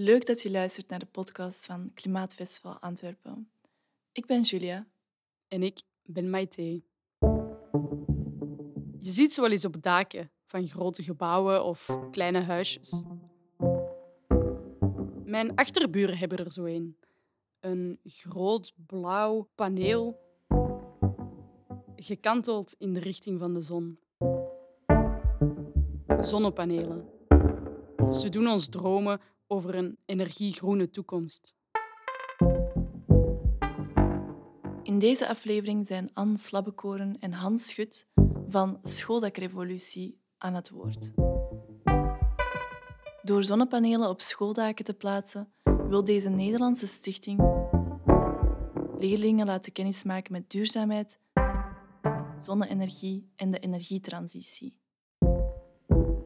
Leuk dat je luistert naar de podcast van Klimaatfestival Antwerpen. Ik ben Julia. En ik ben Maite. Je ziet ze wel eens op daken van grote gebouwen of kleine huisjes. Mijn achterburen hebben er zo een. Een groot blauw paneel, gekanteld in de richting van de zon. Zonnepanelen. Ze doen ons dromen over een energiegroene toekomst. In deze aflevering zijn Anne Slabbekoren en Hans Schut van Schooldakrevolutie aan het woord. Door zonnepanelen op schooldaken te plaatsen, wil deze Nederlandse stichting leerlingen laten kennismaken met duurzaamheid, zonne-energie en de energietransitie.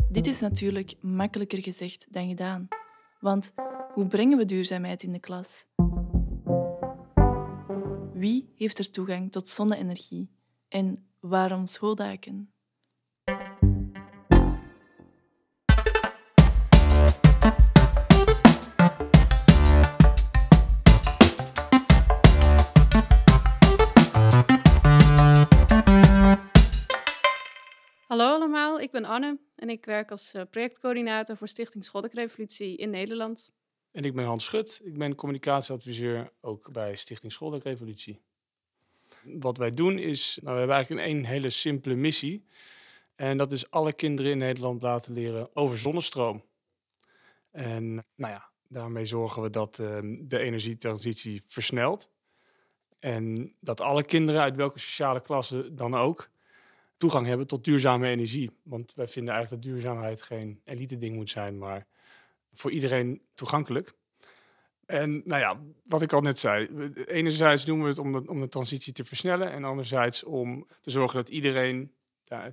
Dit is natuurlijk makkelijker gezegd dan gedaan, want hoe brengen we duurzaamheid in de klas? Wie heeft er toegang tot zonne-energie en waarom schooldaken? Hallo allemaal, ik ben Anne en ik werk als eh, projectcoördinator voor Stichting Scholdekrevolutie in Nederland. En ik ben Hans Schut. Ik ben communicatieadviseur ook bij Stichting Schooldakrevolutie. Wat wij doen is, nou, we hebben eigenlijk een hele simpele missie. En dat is alle kinderen in Nederland laten leren over zonnestroom. En nou ja, daarmee zorgen we dat ehm, de energietransitie versnelt. En dat alle kinderen uit welke sociale klasse dan ook toegang hebben tot duurzame energie. Want wij vinden eigenlijk dat duurzaamheid geen elite ding moet zijn, maar voor iedereen toegankelijk. En nou ja, wat ik al net zei, enerzijds doen we het om de, om de transitie te versnellen en anderzijds om te zorgen dat iedereen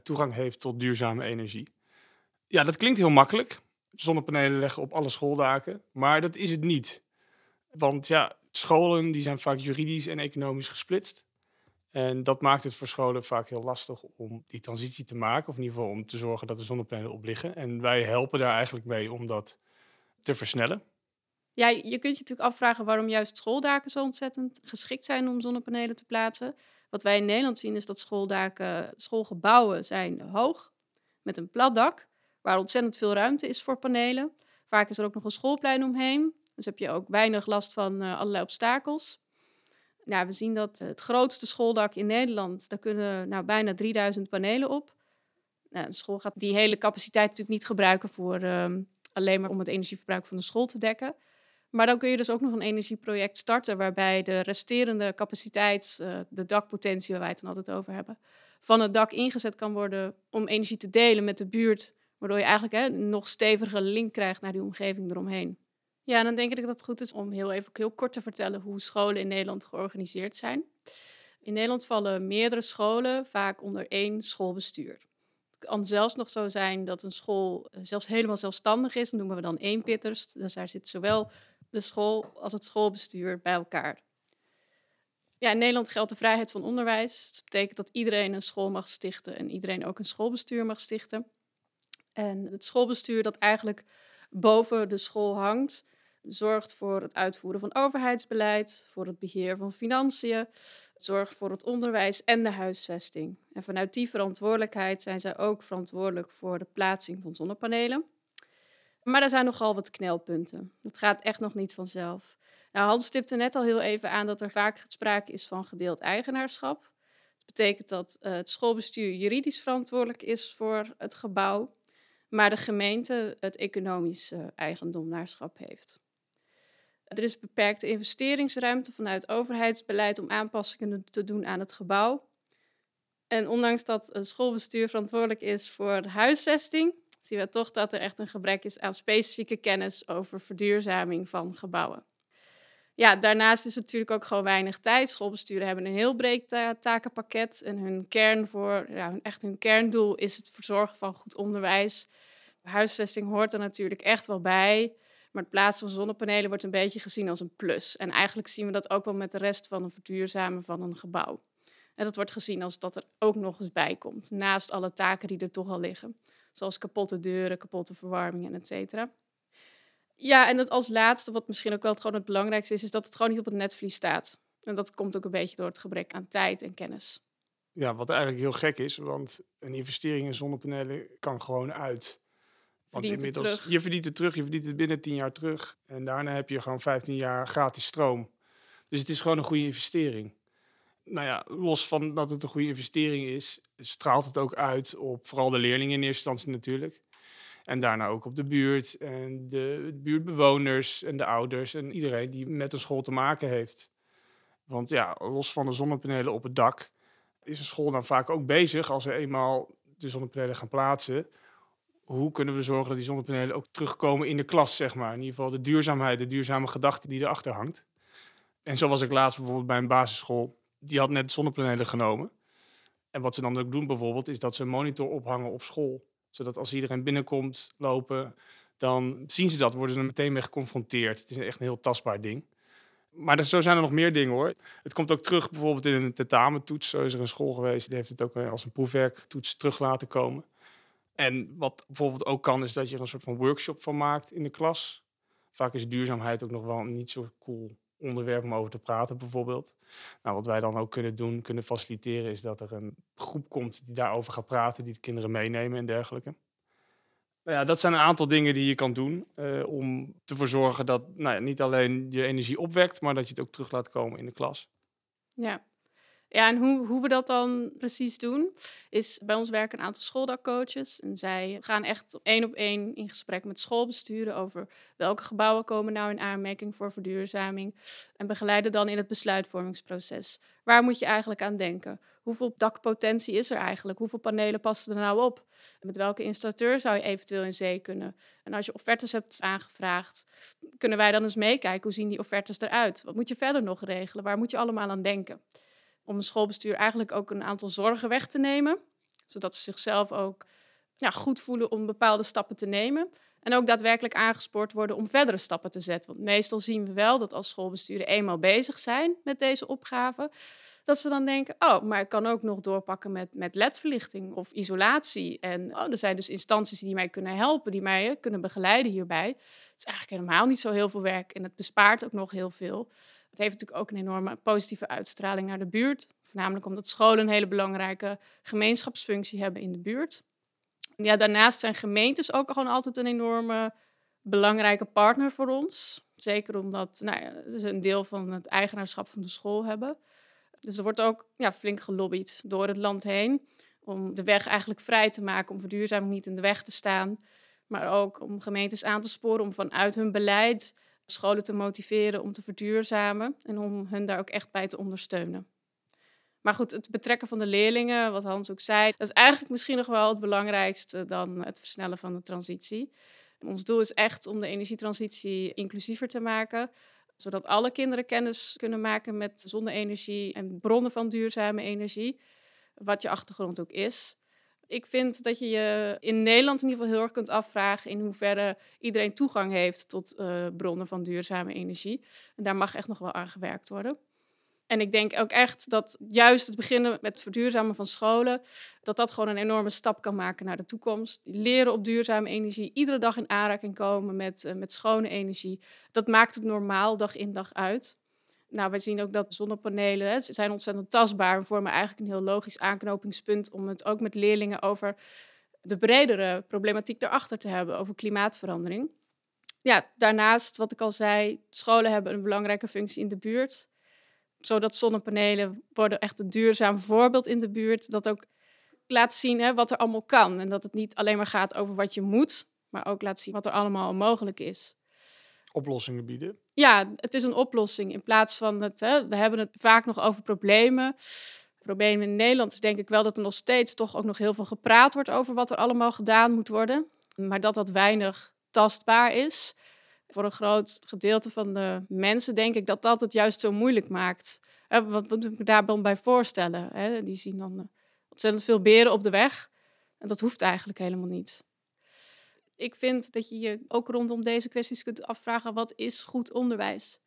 toegang heeft tot duurzame energie. Ja, dat klinkt heel makkelijk. Zonnepanelen leggen op alle schooldaken, maar dat is het niet. Want ja, scholen die zijn vaak juridisch en economisch gesplitst. En dat maakt het voor scholen vaak heel lastig om die transitie te maken, of in ieder geval om te zorgen dat de zonnepanelen op liggen. En wij helpen daar eigenlijk mee om dat te versnellen. Ja, je kunt je natuurlijk afvragen waarom juist schooldaken zo ontzettend geschikt zijn om zonnepanelen te plaatsen. Wat wij in Nederland zien is dat schooldaken, schoolgebouwen zijn hoog, met een plat dak, waar ontzettend veel ruimte is voor panelen. Vaak is er ook nog een schoolplein omheen, dus heb je ook weinig last van eh, allerlei obstakels. Nou, we zien dat het grootste schooldak in Nederland, daar kunnen nou, bijna 3000 panelen op. Nou, een school gaat die hele capaciteit natuurlijk niet gebruiken voor ehm, alleen maar om het energieverbruik van de school te dekken. Maar dan kun je dus ook nog een energieproject starten waarbij de resterende capaciteit, eh, de dakpotentie waar wij het dan altijd over hebben, van het dak ingezet kan worden om energie te delen met de buurt, waardoor je eigenlijk hè, een nog stevige link krijgt naar die omgeving eromheen. Ja, dan denk ik dat het goed is om heel even heel kort te vertellen hoe scholen in Nederland georganiseerd zijn. In Nederland vallen meerdere scholen vaak onder één schoolbestuur. Het kan zelfs nog zo zijn dat een school eh, zelfs helemaal zelfstandig is. Dat noemen we dan eenpitters. Dus daar zit zowel de school als het schoolbestuur bij elkaar. Ja, in Nederland geldt de vrijheid van onderwijs. Dat betekent dat iedereen een school mag stichten en iedereen ook een schoolbestuur mag stichten. En het schoolbestuur dat eigenlijk boven de school hangt, zorgt voor het uitvoeren van overheidsbeleid, voor het beheer van financiën, zorgt voor het onderwijs en de huisvesting. En vanuit die verantwoordelijkheid zijn zij ook verantwoordelijk voor de plaatsing van zonnepanelen. Maar er zijn nogal wat knelpunten. Dat gaat echt nog niet vanzelf. Nou, Hans stipte net al heel even aan dat er vaak sprake is van gedeeld eigenaarschap. Dat betekent dat eh, het schoolbestuur juridisch verantwoordelijk is voor het gebouw, maar de gemeente het economisch eigendomnaarschap heeft. Er is beperkte investeringsruimte vanuit overheidsbeleid om aanpassingen te doen aan het gebouw. En ondanks dat een schoolbestuur verantwoordelijk is voor huisvesting, zien we toch dat er echt een gebrek is aan specifieke kennis over verduurzaming van gebouwen. Ja, daarnaast is er natuurlijk ook gewoon weinig tijd. Schoolbesturen hebben een heel breed ta- takenpakket en hun kern voor, ja, echt hun kerndoel is het verzorgen van goed onderwijs. Huisvesting hoort er natuurlijk echt wel bij, maar het plaatsen van zonnepanelen wordt een beetje gezien als een plus. En eigenlijk zien we dat ook wel met de rest van een verduurzamen van een gebouw. En dat wordt gezien als dat er ook nog eens bij komt, naast alle taken die er toch al liggen zoals kapotte deuren, kapotte verwarming en et cetera. Ja, en het als laatste, wat misschien ook wel het, gewoon het belangrijkste is, is dat het gewoon niet op het netvlies staat. En dat komt ook een beetje door het gebrek aan tijd en kennis. Ja, wat eigenlijk heel gek is, want een investering in zonnepanelen kan gewoon uit. Want Verdient inmiddels, terug. je verdient het terug, je verdient het binnen 10 jaar terug. En daarna heb je gewoon 15 jaar gratis stroom. Dus het is gewoon een goede investering. Nou ja, los van dat het een goede investering is, straalt het ook uit op vooral de leerlingen in eerste instantie natuurlijk. En daarna ook op de buurt en de buurtbewoners en de ouders en iedereen die met een school te maken heeft. Want ja, los van de zonnepanelen op het dak is een school dan vaak ook bezig als we eenmaal de zonnepanelen gaan plaatsen. Hoe kunnen we zorgen dat die zonnepanelen ook terugkomen in de klas, zeg maar. In ieder geval de duurzaamheid, de duurzame gedachte die erachter hangt. En zo was ik laatst bijvoorbeeld bij een basisschool. Die had net zonnepanelen genomen. En wat ze dan ook doen bijvoorbeeld, is dat ze een monitor ophangen op school. Zodat als iedereen binnenkomt lopen, dan zien ze dat, worden ze er meteen mee geconfronteerd. Het is echt een heel tastbaar ding. Maar er, zo zijn er nog meer dingen hoor. Het komt ook terug bijvoorbeeld in een tentamentoets. Zo is er een school geweest, die heeft het ook eh, als een proefwerktoets terug laten komen. En wat bijvoorbeeld ook kan, is dat je er een soort van workshop van maakt in de klas. Vaak is duurzaamheid ook nog wel een niet zo cool onderwerp om over te praten, bijvoorbeeld. Nou, wat wij dan ook kunnen doen, kunnen faciliteren, is dat er een groep komt die daarover gaat praten, die de kinderen meenemen en dergelijke. Nou ja, dat zijn een aantal dingen die je kan doen eh, om ervoor zorgen dat nou ja, niet alleen je energie opwekt, maar dat je het ook terug laat komen in de klas. Ja. Ja, en hoe, hoe we dat dan precies doen, is bij ons werken een aantal schooldakcoaches. En zij gaan echt één op één in gesprek met schoolbesturen over welke gebouwen komen nou in aanmerking voor verduurzaming. En begeleiden dan in het besluitvormingsproces. Waar moet je eigenlijk aan denken? Hoeveel dakpotentie is er eigenlijk? Hoeveel panelen passen er nou op? Met welke installateur zou je eventueel in zee kunnen? En als je offertes hebt aangevraagd, kunnen wij dan eens meekijken hoe zien die offertes eruit? Wat moet je verder nog regelen? Waar moet je allemaal aan denken? Om een schoolbestuur eigenlijk ook een aantal zorgen weg te nemen. Zodat ze zichzelf ook ja, goed voelen om bepaalde stappen te nemen. En ook daadwerkelijk aangespoord worden om verdere stappen te zetten. Want meestal zien we wel dat als schoolbesturen eenmaal bezig zijn met deze opgave, dat ze dan denken, oh, maar ik kan ook nog doorpakken met, met ledverlichting of isolatie. En oh, er zijn dus instanties die mij kunnen helpen, die mij eh, kunnen begeleiden hierbij. Het is eigenlijk helemaal niet zo heel veel werk en het bespaart ook nog heel veel. Het heeft natuurlijk ook een enorme positieve uitstraling naar de buurt. Voornamelijk omdat scholen een hele belangrijke gemeenschapsfunctie hebben in de buurt. Ja, daarnaast zijn gemeentes ook gewoon altijd een enorme belangrijke partner voor ons. Zeker omdat nou ja, ze een deel van het eigenaarschap van de school hebben. Dus er wordt ook ja, flink gelobbyd door het land heen om de weg eigenlijk vrij te maken, om verduurzaming niet in de weg te staan. Maar ook om gemeentes aan te sporen om vanuit hun beleid scholen te motiveren om te verduurzamen en om hun daar ook echt bij te ondersteunen. Maar goed, het betrekken van de leerlingen, wat Hans ook zei, dat is eigenlijk misschien nog wel het belangrijkste dan het versnellen van de transitie. Ons doel is echt om de energietransitie inclusiever te maken, zodat alle kinderen kennis kunnen maken met zonne-energie en bronnen van duurzame energie, wat je achtergrond ook is. Ik vind dat je je in Nederland in ieder geval heel erg kunt afvragen in hoeverre iedereen toegang heeft tot uh, bronnen van duurzame energie. En daar mag echt nog wel aan gewerkt worden. En ik denk ook echt dat juist het beginnen met het verduurzamen van scholen, dat dat gewoon een enorme stap kan maken naar de toekomst. Leren op duurzame energie, iedere dag in aanraking komen met, uh, met schone energie, dat maakt het normaal dag in dag uit. Nou, wij zien ook dat zonnepanelen hè, zijn ontzettend tastbaar en vormen eigenlijk een heel logisch aanknopingspunt om het ook met leerlingen over de bredere problematiek erachter te hebben, over klimaatverandering. Ja, daarnaast, wat ik al zei, scholen hebben een belangrijke functie in de buurt. Zodat zonnepanelen worden echt een duurzaam voorbeeld in de buurt. Dat ook laat zien hè, wat er allemaal kan. En dat het niet alleen maar gaat over wat je moet, maar ook laat zien wat er allemaal mogelijk is oplossingen bieden. Ja, het is een oplossing in plaats van het. Hè, we hebben het vaak nog over problemen. Problemen in Nederland is denk ik wel dat er nog steeds toch ook nog heel veel gepraat wordt over wat er allemaal gedaan moet worden. Maar dat dat weinig tastbaar is. Voor een groot gedeelte van de mensen denk ik dat dat het juist zo moeilijk maakt. Wat moet ik me daar dan bij voorstellen? Die zien dan ontzettend veel beren op de weg. En dat hoeft eigenlijk helemaal niet ik vind dat je je ook rondom deze kwesties kunt afvragen: wat is goed onderwijs?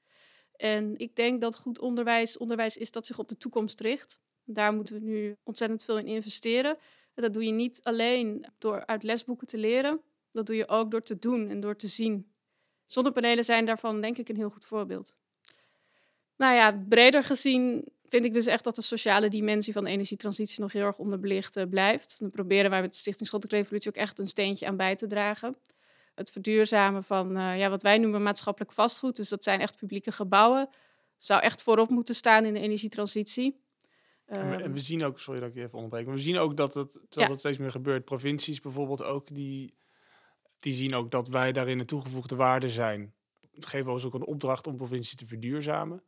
En ik denk dat goed onderwijs onderwijs is dat zich op de toekomst richt. Daar moeten we nu ontzettend veel in investeren. En dat doe je niet alleen door uit lesboeken te leren, dat doe je ook door te doen en door te zien. Zonnepanelen zijn daarvan denk ik een heel goed voorbeeld. Nou ja, breder gezien vind ik dus echt dat de sociale dimensie van de energietransitie nog heel erg onderbelicht uh, blijft. Dan proberen wij met de Stichting Schottelijke Revolutie ook echt een steentje aan bij te dragen. Het verduurzamen van uh, ja, wat wij noemen maatschappelijk vastgoed, dus dat zijn echt publieke gebouwen, zou echt voorop moeten staan in de energietransitie. En we, en we zien ook, sorry dat ik je even onderbreek, maar we zien ook dat het, dat ja. het steeds meer gebeurt. Provincies bijvoorbeeld ook, die, die zien ook dat wij daarin een toegevoegde waarde zijn. We geven ons ook een opdracht om provincies te verduurzamen.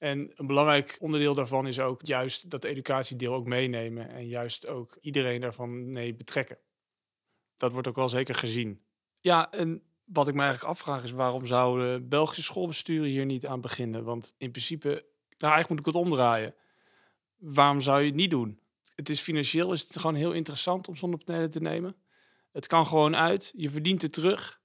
En een belangrijk onderdeel daarvan is ook juist dat educatiedeel ook meenemen en juist ook iedereen daarvan mee betrekken. Dat wordt ook wel zeker gezien. Ja, en wat ik me eigenlijk afvraag is waarom zouden Belgische schoolbesturen hier niet aan beginnen? Want in principe, nou eigenlijk moet ik het omdraaien. Waarom zou je het niet doen? Het is financieel is het gewoon heel interessant om zonnepanelen te nemen. Het kan gewoon uit, je verdient het terug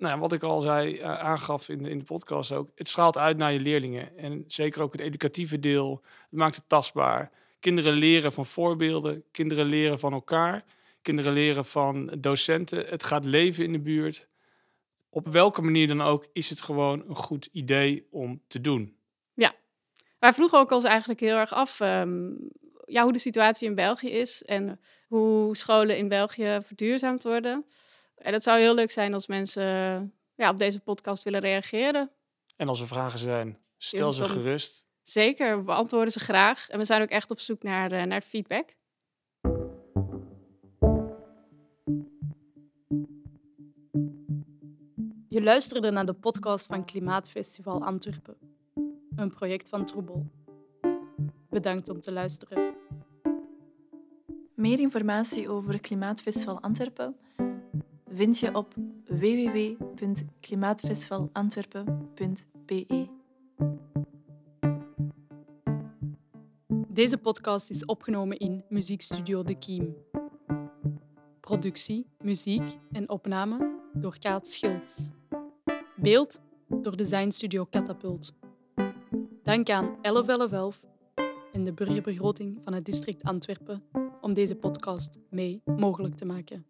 nou, wat ik al zei, uh, aangaf in de, in de podcast ook, het straalt uit naar je leerlingen. En zeker ook het educatieve deel, het maakt het tastbaar. Kinderen leren van voorbeelden, kinderen leren van elkaar, kinderen leren van docenten. Het gaat leven in de buurt. Op welke manier dan ook is het gewoon een goed idee om te doen. Ja, wij vroegen ook ons eigenlijk heel erg af um, ja, hoe de situatie in België is en hoe scholen in België verduurzaamd worden. En het zou heel leuk zijn als mensen ja, op deze podcast willen reageren. En als er vragen zijn, stel ze gerust. Zeker, we beantwoorden ze graag. En we zijn ook echt op zoek naar, uh, naar feedback. Je luisterde naar de podcast van Klimaatfestival Antwerpen, een project van Troebel. Bedankt om te luisteren. Meer informatie over Klimaatfestival Antwerpen vind je op www.klimaatfestivalantwerpen.be. Deze podcast is opgenomen in Muziekstudio De Kiem. Productie, muziek en opname door Kaat Schilds. Beeld door Designstudio Catapult. Dank aan 1111 en de burgerbegroting van het district Antwerpen om deze podcast mee mogelijk te maken.